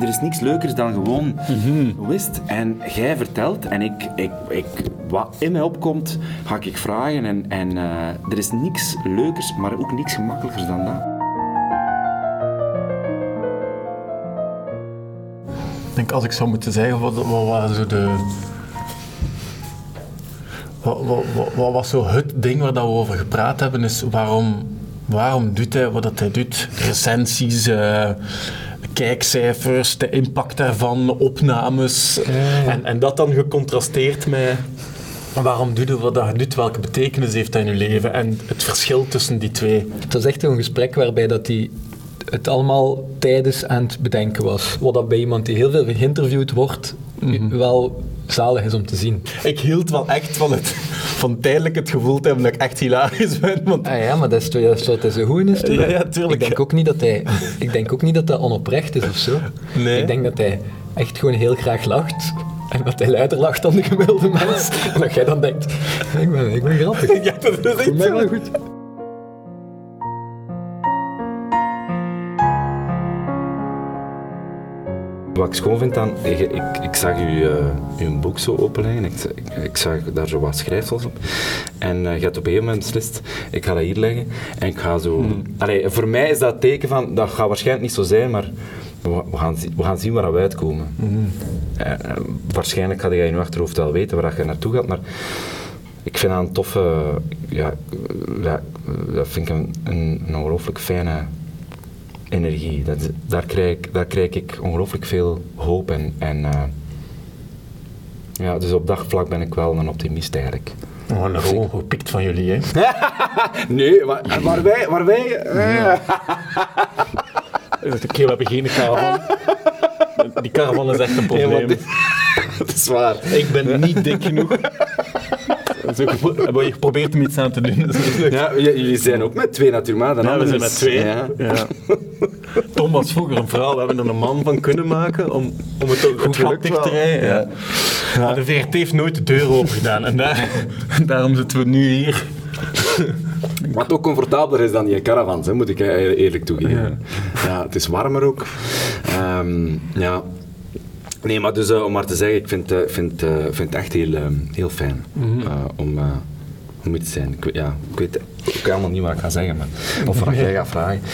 er is niks leukers dan gewoon, is het? En jij vertelt en ik, ik, ik, wat in mij opkomt, ga ik vragen. En, en eh, er is niks leukers, maar ook niks gemakkelijkers dan dat. Ik denk als ik zou moeten zeggen, wat, wat waren zo de... Wat, wat, wat, wat was zo het ding waar dat we over gepraat hebben, is waarom, waarom doet hij wat dat hij doet? Recensies, eh, kijkcijfers, de impact daarvan, opnames. En, en dat dan gecontrasteerd met waarom doe je wat dat je doet, welke betekenis heeft dat in je leven en het verschil tussen die twee. Het was echt een gesprek waarbij dat hij het allemaal tijdens aan het bedenken was. Wat dat bij iemand die heel veel geïnterviewd wordt, wel zalig is om te zien. Ik hield wel echt van, het, van tijdelijk het gevoel te hebben dat ik echt hilarisch ben. Want Ah ja, maar dat is toch juist wat hij zo goed in is. toch? Ja, ja, tuurlijk. Ik denk ook niet dat hij, ik denk ook niet dat dat onoprecht is of zo. Nee. Ik denk dat hij echt gewoon heel graag lacht. En dat hij luider lacht dan de gemiddelde mens. En dat jij dan denkt, ik ben, ik ben grappig. ja, dat is echt zo. wel goed. Wat ik schoon vind aan, ik, ik, ik zag u, eh, uw boek zo openleggen, ik, ik, ik zag daar zo wat schrijfsels op. En eh, je hebt op een gegeven moment beslist, ik ga dat hier leggen en ik ga zo... Allee, voor mij is dat het teken van, dat gaat waarschijnlijk niet zo zijn, maar we, gaan, we gaan zien waar we uitkomen. Eh, eh, waarschijnlijk ga je in je achterhoofd wel weten waar je naartoe gaat, maar ik vind dat een toffe... Ja, ja, dat vind ik een, een, een ongelooflijk fijne energie. Dat, daar, krijg, ik- daar krijg ik ongelooflijk veel hoop en, en eh, ja, dus op dat vlak ben ik wel een optimist eigenlijk. Oh, een rol gepikt van jullie, hè. Nee, maar, waar wij... Waar wij eh, Oké, we hebben geen caravan. Die caravan is echt een probleem. dit- dat is waar. Ik ben niet dik genoeg. Zo hebben we geprobeerd om iets aan te doen. Ja, jullie zijn ook met twee natuurlijk, maar Ja, we zijn met twee. Ja. Ja. Tom was vroeger een vrouw, we hebben er een man van kunnen maken om, om het, gelukt dicht te rijden. Ja. Maar de VRT heeft nooit de deur open gedaan en daar, daarom zitten we nu hier. Wat ook comfortabeler is dan die caravans, hè, moet ik eh, eerlijk toegeven. Ja. het is warmer ook. Ehm, ja. Nee, maar dus eh, om maar te zeggen, ik vind, eh, vind, eh, vind het echt heel, ehm, heel fijn eh, om, eh, om hier te zijn. Ik, weet- ja, ik weet ook helemaal niet wat ik ga zeggen, maar, of wat jij gaat vragen.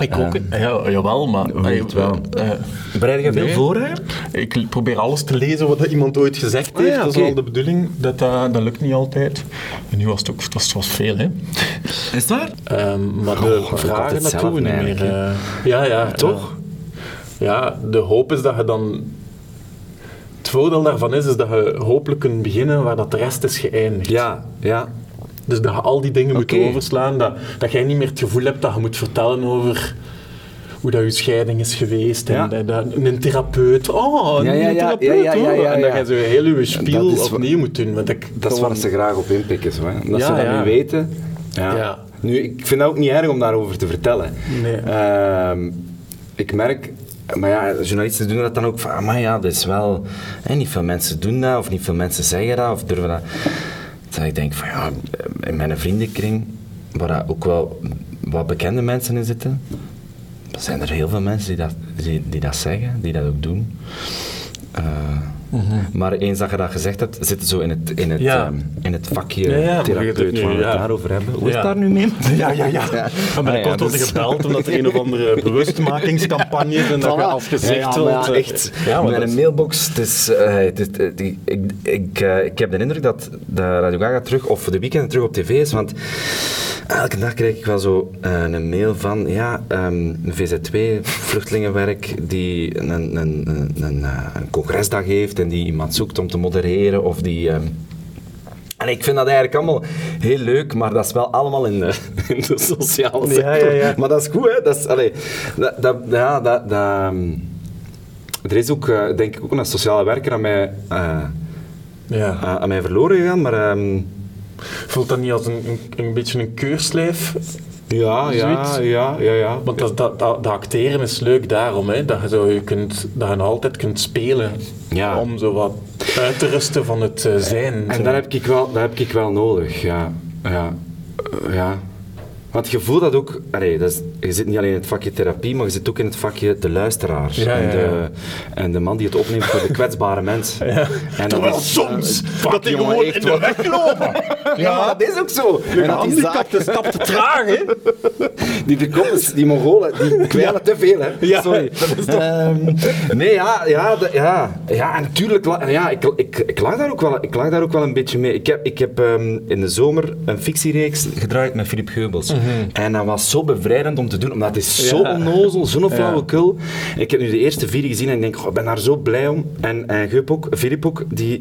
Ik ook. ja, jawel, maar... Hoe het wel. eh, Bereid je veel Nee. voor, hè? Ik probeer alles te lezen wat iemand ooit gezegd heeft. Ah, ja, Dat is wel de bedoeling. Dat, dat, dat lukt niet altijd. En nu was het ook het was, het was veel, hè. Is waar? Ehm, maar Goh, de vragen, dat doen we zelf niet meer. ja, ja. Toch? Ja, de hoop is dat je dan... Het voordeel daarvan is, is dat je hopelijk kunt beginnen waar dat de rest is geëindigd. Ja, ja. Dus dat je al die dingen moet overslaan. Dat, dat jij niet meer het gevoel hebt dat je moet vertellen over hoe dat je scheiding is geweest. En Ja. dat, een therapeut. Oh, een Ja, ja, ja, therapeut. ja, ja, ja, ja, En dat ja. je zo heel je spiel opnieuw moet doen. Want ik, Dat is waar ze graag op inpikken, zo, hè. Dat ze dat nu weten. Ja. Ja. Nu, ik vind het ook niet erg om daarover te vertellen. Nee. Ehm, ik merk, maar ja, journalisten doen dat dan ook van, maar ja, dat is wel, hè, niet veel mensen doen dat, of niet veel mensen zeggen dat, of durven dat. Dat ik denk van, ja, in mijn vriendenkring, waar ook wel wat bekende mensen in zitten, zijn er heel veel mensen die dat, die, die dat zeggen, die dat ook doen. Maar eens dat je dat gezegd hebt, zitten zo in het, in het, Ja. ehm, in het vakje Ja, therapeut, waar we het ja. daarover hebben. Hoe is daar nu mee? Ja, ja, ja. Binnenkort Ah, ja, wordt er dus- gebeld omdat er een of andere bewustmakingscampagne is en dat je als gezicht ja, eh, echt. Ja, maar Mijn dat is- mailbox, het is, eh, het is- eh, die- ik, ik, ik heb de indruk dat de Radio Gaga terug, of de weekend terug op tv is, want elke dag krijg ik wel zo eh, een mail van, ja, ehm, een VZ2, vluchtelingenwerk, die een, een, een, een, een, eh, een congresdag heeft en die iemand zoekt om te modereren, of die... ehm, en ik vind dat eigenlijk allemaal heel leuk, maar dat is wel allemaal in de, in de sociale Ja, sector. ja, ja. Maar dat is goed, hè. Dat is, allee, dat, dat, ja, dat, dat, ehm, er is ook, eh, denk ik, ook een sociale werker aan mij, Ja. aan aan mij verloren gegaan, maar... ehm, Voelt dat niet als een, een, een beetje een keurslijf? ja, ja, ja, ja, ja. Want dat, dat, dat, dat acteren is leuk daarom, hè, dat, je zo je kunt, dat je altijd kunt spelen Ja. om zo wat uit te rusten van het eh, zijn. En dat heb ik wel, dat heb ik wel nodig, ja. Ja. Ja. Want je voelt dat ook, allee, dat is, je zit niet alleen in het vakje therapie, maar je zit ook in het vakje de luisteraar. Ja, en, ja, de, ja. en de man die het opneemt voor de kwetsbare mens. En dat Terwijl is- soms, Fuck, dat die jongen, gewoon echt in de weg lopen. Ja, maar dat is ook zo. En dat die stap te traag, hè. Die de koppels, die Mongolen, die kwijlen te veel, hè. Ja, Sorry. dat is toch- Ehm, nee, ja, ja, de- ja. Ja, en natuurlijk, ja, ik, ik, ik, lag daar ook wel, ik lag daar ook wel een beetje mee. Ik heb, ik heb ehm, in de zomer een fictiereeks gedraaid met Filip Geubels. En dat was zo bevrijdend om te doen, omdat het is zo Ja. onnozel, zo'n flauwekul. Ik heb nu de eerste vier gezien en ik denk, ik ben daar zo blij om. En, en Geup ook, Filip ook, die,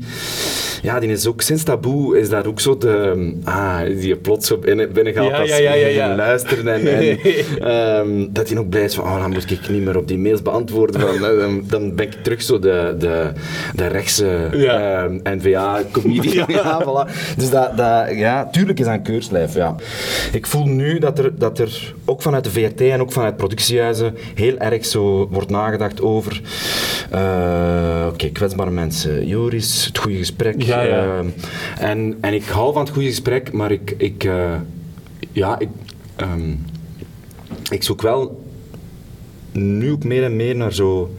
ja, die is ook sinds Taboe, is daar ook zo de, ah, die plots zo binnen, binnengehaald Ja, als ja, ja, luisteren en, en Ehm, dat hij ook blij is van, oh, dan moet ik niet meer op die mails beantwoorden. Van, eh, dan, dan ben ik terug zo de, de, de rechtse Ja. ehm, N-VA-comedian. Voilà. Dus dat, dat, ja, tuurlijk is dat een keurslijf, ja. Ik voel nu dat er, dat er ook vanuit de VRT en ook vanuit productiehuizen heel erg zo wordt nagedacht over, eh, oké, kwetsbare mensen, Joris, het goede gesprek. Ja, ja. ehm, en, en ik hou van het goede gesprek, maar ik, ik eh, ja, ik, ehm, ik zoek wel nu ook meer en meer naar zo.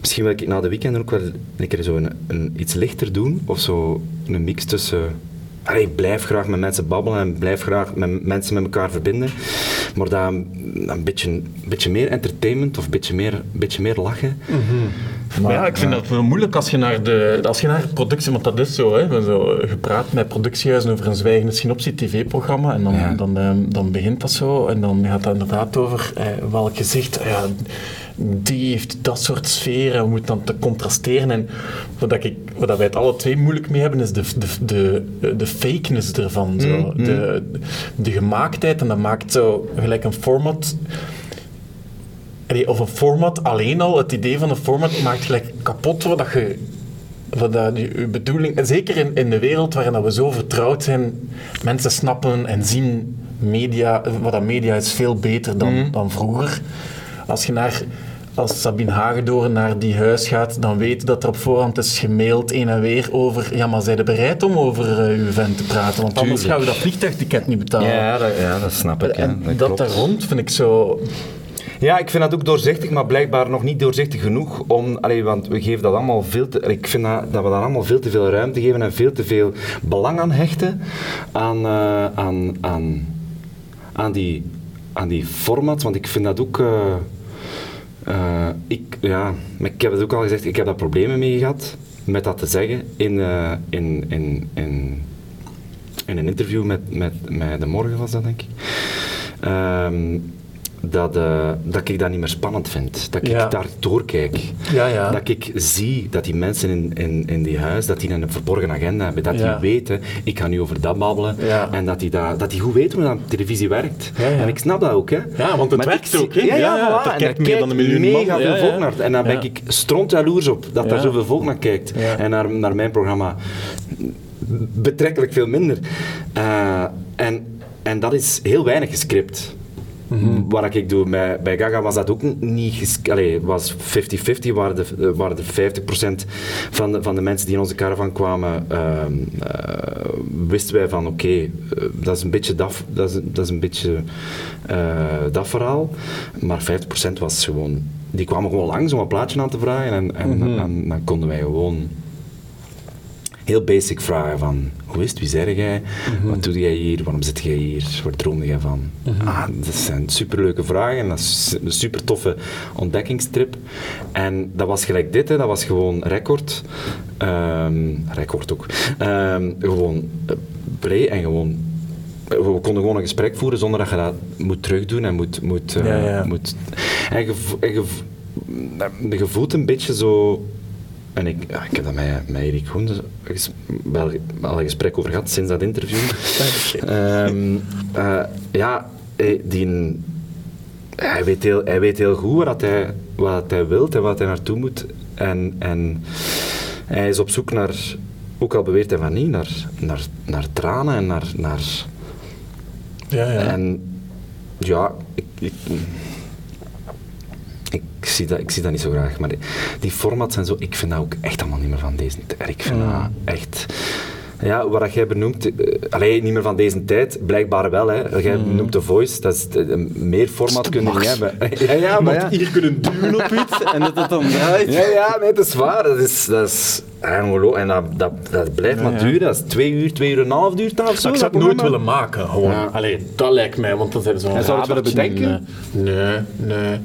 Misschien wil ik na de weekenden ook wel een keer zo een, een, iets lichter doen. Of zo een mix tussen. Allee, ik blijf graag met mensen babbelen en blijf graag met mensen met elkaar verbinden. Maar dat een, beetje, een beetje meer entertainment of een beetje meer, een beetje meer lachen. Maar ja, ik vind dat wel moeilijk als je naar de als je naar productie, want dat is zo, hè. We hebben zo gepraat met productiehuizen over een zwijgende synopsie tv-programma en dan, Ja. dan, ehm, dan begint dat zo en dan gaat dat inderdaad over eh, welk gezicht, ja, die heeft dat soort sfeer en we moeten dan te contrasteren en wat, ik, wat wij het alle twee moeilijk mee hebben is de, de, de, de fakeness ervan, zo. De, de gemaaktheid en dat maakt zo gelijk een format of een format, alleen al het idee van een format maakt gelijk kapot wat dat je wat dat je, je bedoeling, en zeker in, in de wereld waarin dat we zo vertrouwd zijn, mensen snappen en zien media, wat dat media is veel beter dan, dan vroeger. Als je naar, als Sabine Hagedoorn naar die huis gaat, dan weet je dat er op voorhand is gemaild een en weer over, ja maar zijn er bereid om over eh, uw vent te praten, want anders Tuurlijk. gaan we dat vliegtuigticket niet betalen. Ja, dat, ja, dat snap ik. en ja, dat, daar rond vind ik zo... Ja, ik vind dat ook doorzichtig, maar blijkbaar nog niet doorzichtig genoeg. Om, allee, want we geven dat allemaal veel te. Ik vind dat, dat we daar allemaal veel te veel ruimte geven en veel te veel belang aan hechten. Aan, eh, aan, aan, aan, die, aan die formats. Want ik vind dat ook. eh, eh, ik, ja, ik heb het ook al gezegd, ik heb daar problemen mee gehad. Met dat te zeggen in, eh, in, in, in, in een interview met, met, met De Morgen was dat, denk ik. Ehm, dat, eh, dat ik dat niet meer spannend vind. Dat Ja. ik daar doorkijk. Ja, ja. Dat ik zie dat die mensen in, in, in die huis, dat die een verborgen agenda hebben. Dat die weten, ik ga nu over dat babbelen. En dat die, dat, dat die goed weten hoe dat televisie werkt. En ik snap dat ook. Hè. Ja, want het Maar werkt ik ook, hè? Ja, ja, voilà. daar En kijkt meer dan een miljoen mega veel volk naar. En daar ben ik stront jaloers op, dat daar zoveel volk naar kijkt. En naar, naar mijn programma betrekkelijk veel minder. Eh, en, en dat is heel weinig gescript. Mhm. Wat ik doe, bij, bij Gaga was dat ook niet Allee, was 50-50, waren, de, waren er 50% van de, van de mensen die in onze caravan kwamen, ehm, eh, wisten wij van oké, eh, dat is een beetje dat, dat, is, dat, is een beetje, eh, dat verhaal. Maar 50% was gewoon, die kwamen gewoon langs om een plaatje aan te vragen en, en, Mhm. en dan konden wij gewoon heel basic vragen van hoe is het, wie zeg jij, Mhm. wat doe jij hier, waarom zit jij hier, waar droomde jij van? Mhm. ah, dat zijn superleuke vragen en dat is een super toffe ontdekkingstrip. En dat was gelijk dit, hè, dat was gewoon record, Ehm, record ook, Ehm, gewoon eh, play en gewoon we konden gewoon een gesprek voeren zonder dat je dat moet terugdoen en moet... moet, eh, Ja, ja. moet en je, vo- en je, vo- je voelt een beetje zo... En ik, ja, ik heb dat met, met Erik ges- wel al een gesprek over gehad sinds dat interview. Ehm, eh, ja, hij, die, hij, weet heel, hij weet heel goed wat hij, wat hij wil en wat hij naartoe moet. En, en hij is op zoek naar, ook al beweert hij van niet, naar, naar, naar tranen en naar... naar Ja, ja. en ja, ik, zie dat, ik zie dat niet zo graag. Maar die, die formats en zo, ik vind dat ook echt allemaal niet meer van deze tijd. Ik vind dat echt... Ja, wat jij benoemt, uh, allee, niet meer van deze tijd, blijkbaar wel. Hè. Jij Mm. benoemt de voice, dat is, uh, meer format kun je niet hebben. ja, ja, maar ja. hier kunnen duwen op iets en dat het dan draait. Ja, ja, nee, dat is waar. Dat is, dat is. En dat, dat, dat blijft maar duren. Dat is twee uur, twee uur en een half duurt dat of zo. Maar ik zou dat het nooit willen maken, gewoon. Ja. Allee, dat lijkt mij, want dan zijn ze zo'n En zou je het willen bedenken? en, eh, Nee, nee.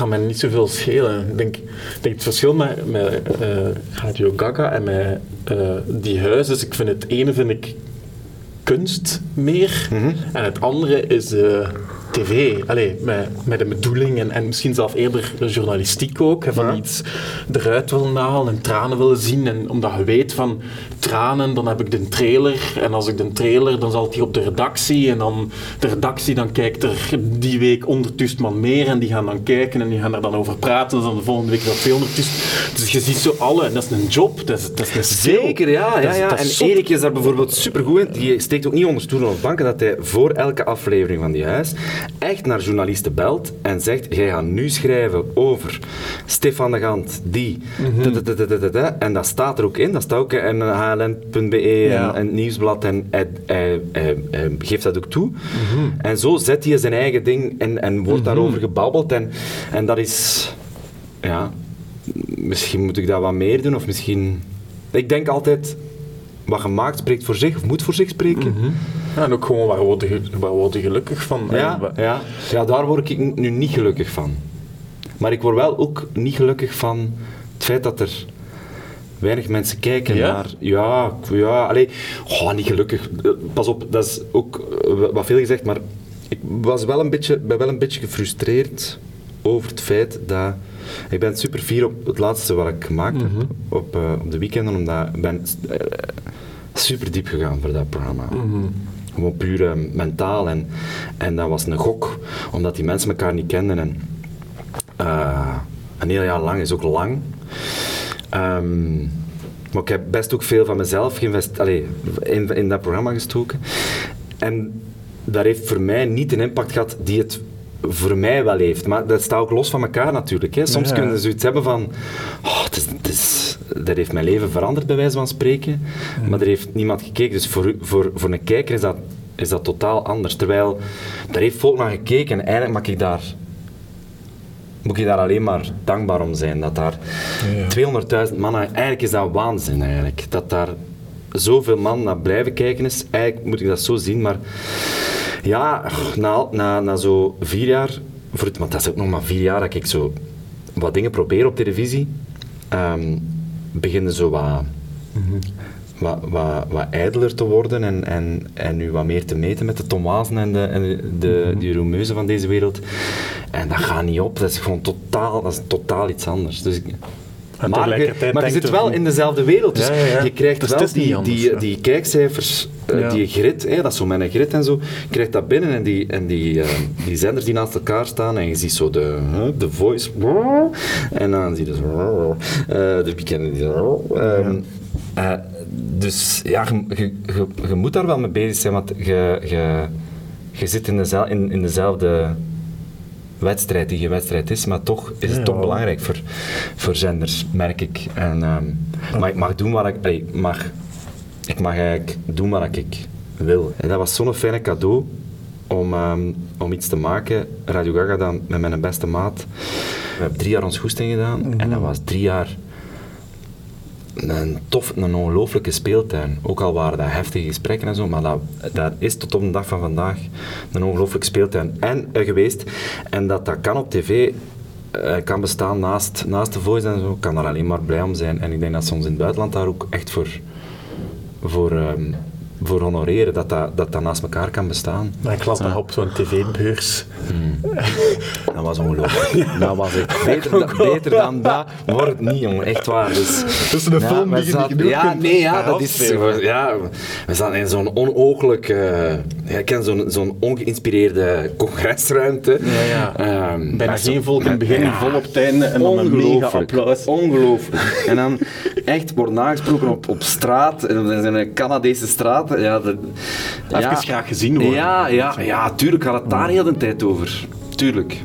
Kan me niet zoveel schelen. Ik denk, denk het verschil met, met eh, Radio Gaga en met eh, die huizen, is ik vind het ene vind ik kunst meer Mhm. en het andere is eh, tv. Allee, met, met een bedoeling en, en misschien zelf eerder journalistiek ook. Van Ja. iets eruit willen halen en tranen willen zien. En omdat je weet van tranen, dan heb ik de trailer. En als ik de trailer, dan zal hier op de redactie. En dan de redactie, dan kijkt er die week 100.000 man meer. En die gaan dan kijken en die gaan er dan over praten. Dus dan de volgende week dat 200.000. Dus je ziet zo alle. En dat is een job. Dat is, dat is een. Zeker, ja. Ja, ja. dat is En. Erik is daar bijvoorbeeld supergoed in. Die steekt ook niet onder stoelen of banken dat hij voor elke aflevering van die huis echt naar journalisten belt en zegt, jij gaat nu schrijven over Stefan de Gant, die... dadadadadada. En dat staat er ook in. Dat staat ook in hln.be en, nieuwsblad. En hij geeft dat ook toe. En zo zet hij zijn eigen ding en, en wordt daarover gebabbeld. En, en dat is... Ja, misschien moet ik dat wat meer doen, of misschien... Ik denk altijd, wat gemaakt spreekt voor zich, of moet voor zich spreken. Ja, en ook gewoon, waar word je, waar word je gelukkig van? Ja, ja. ja, daar word ik nu niet gelukkig van. Maar ik word wel ook niet gelukkig van het feit dat er weinig mensen kijken Ja? naar... Ja, ja, allee, oh, niet gelukkig. Eh, Pas op, dat is ook eh, wat veel gezegd, maar ik was wel een beetje, ben wel een beetje gefrustreerd over het feit dat... Ik ben super fier op het laatste wat ik gemaakt heb, op, eh, op de weekenden, omdat ik ben eh, super diep gegaan voor dat programma. Gewoon puur eh, mentaal. En, en dat was een gok, omdat die mensen elkaar niet kenden. En, een heel jaar lang is ook lang. Ehm, maar ik heb best ook veel van mezelf geïnvest- in, in dat programma gestoken. En dat heeft voor mij niet een impact gehad die het voor mij wel heeft. Maar dat staat ook los van elkaar natuurlijk. Hè. Soms Ja. kunnen ze zoiets hebben van... Oh, het is, het is, dat heeft mijn leven veranderd, bij wijze van spreken. Maar er heeft niemand gekeken. Dus voor, voor, voor een kijker is dat, is dat totaal anders. Terwijl, daar heeft volk naar gekeken. En eigenlijk mag ik daar moet je daar alleen maar dankbaar om zijn. Dat daar 200.000 mannen, eigenlijk is dat waanzin eigenlijk. Dat daar zoveel man naar blijven kijken is. Eigenlijk moet ik dat zo zien, maar ja, na, na, na zo vier jaar, voor het, want dat is ook nog maar vier jaar dat ik zo wat dingen probeer op televisie, ehm beginnen zo wat, wat, wat, wat ijdeler te worden en, en, en nu wat meer te meten met de Tomazen en de, en de, Romeuzen van deze wereld. En dat gaat niet op, dat is gewoon totaal, dat is totaal iets anders. Dus ik, En maar je, maar je zit wel van- in dezelfde wereld, dus Ja, ja, ja. je krijgt Dus wel die, anders, die, ja. die kijkcijfers, eh, Ja. die grid, hè, dat is zo met een grid en zo, je krijgt dat binnen en die, en die, eh, die zenders die naast elkaar staan en je ziet zo de, hè, de voice en dan zie je zo eh, de bekende die ehm, eh, dus ja, je, je, je, je moet daar wel mee bezig zijn, want je, je, je zit in, dezel, in, in dezelfde wedstrijd die geen wedstrijd is, maar toch is het Ja. toch belangrijk voor, voor zenders, merk ik. En, ehm, maar ik mag doen wat ik, allee, ik mag, ik mag eigenlijk doen wat ik wil. En dat was zo'n fijne cadeau om, ehm, om iets te maken. Radio Gaga dan met mijn beste maat. We hebben drie jaar ons goesting gedaan en dat was drie jaar een tof, een ongelooflijke speeltuin. Ook al waren dat heftige gesprekken en zo, maar dat, dat is tot op de dag van vandaag een ongelooflijke speeltuin en, eh, geweest. En dat dat kan op tv, eh, kan bestaan naast, naast de voice en zo, kan daar alleen maar blij om zijn. En ik denk dat ons in het buitenland daar ook echt voor, voor, ehm, voor honoreren, dat dat, dat dat naast elkaar kan bestaan. Maar ik las dat op zo'n tv-beurs. Dat was ongelooflijk. Dat was echt beter, da- beter dan dat wordt het niet, jongen. Echt waar. Dus, Dat is een film die je niet Ja, kunt nee, ja, dat is... Ja, we zaten in zo'n onooglijk... eh, ja, ik ken zo'n zo'n ongeïnspireerde congresruimte. Ja, ja. Ehm, Bijna zo- geen volk in het begin, Ja. vol op het einde en dan een mega Ongelooflijk. applaus. Ongelooflijk. En dan echt wordt nagesproken op, op straat, in een Canadese straat. Ja, dat, Even graag gezien worden. Ja, ja, ja, tuurlijk gaat het daar heel de tijd over. Tuurlijk.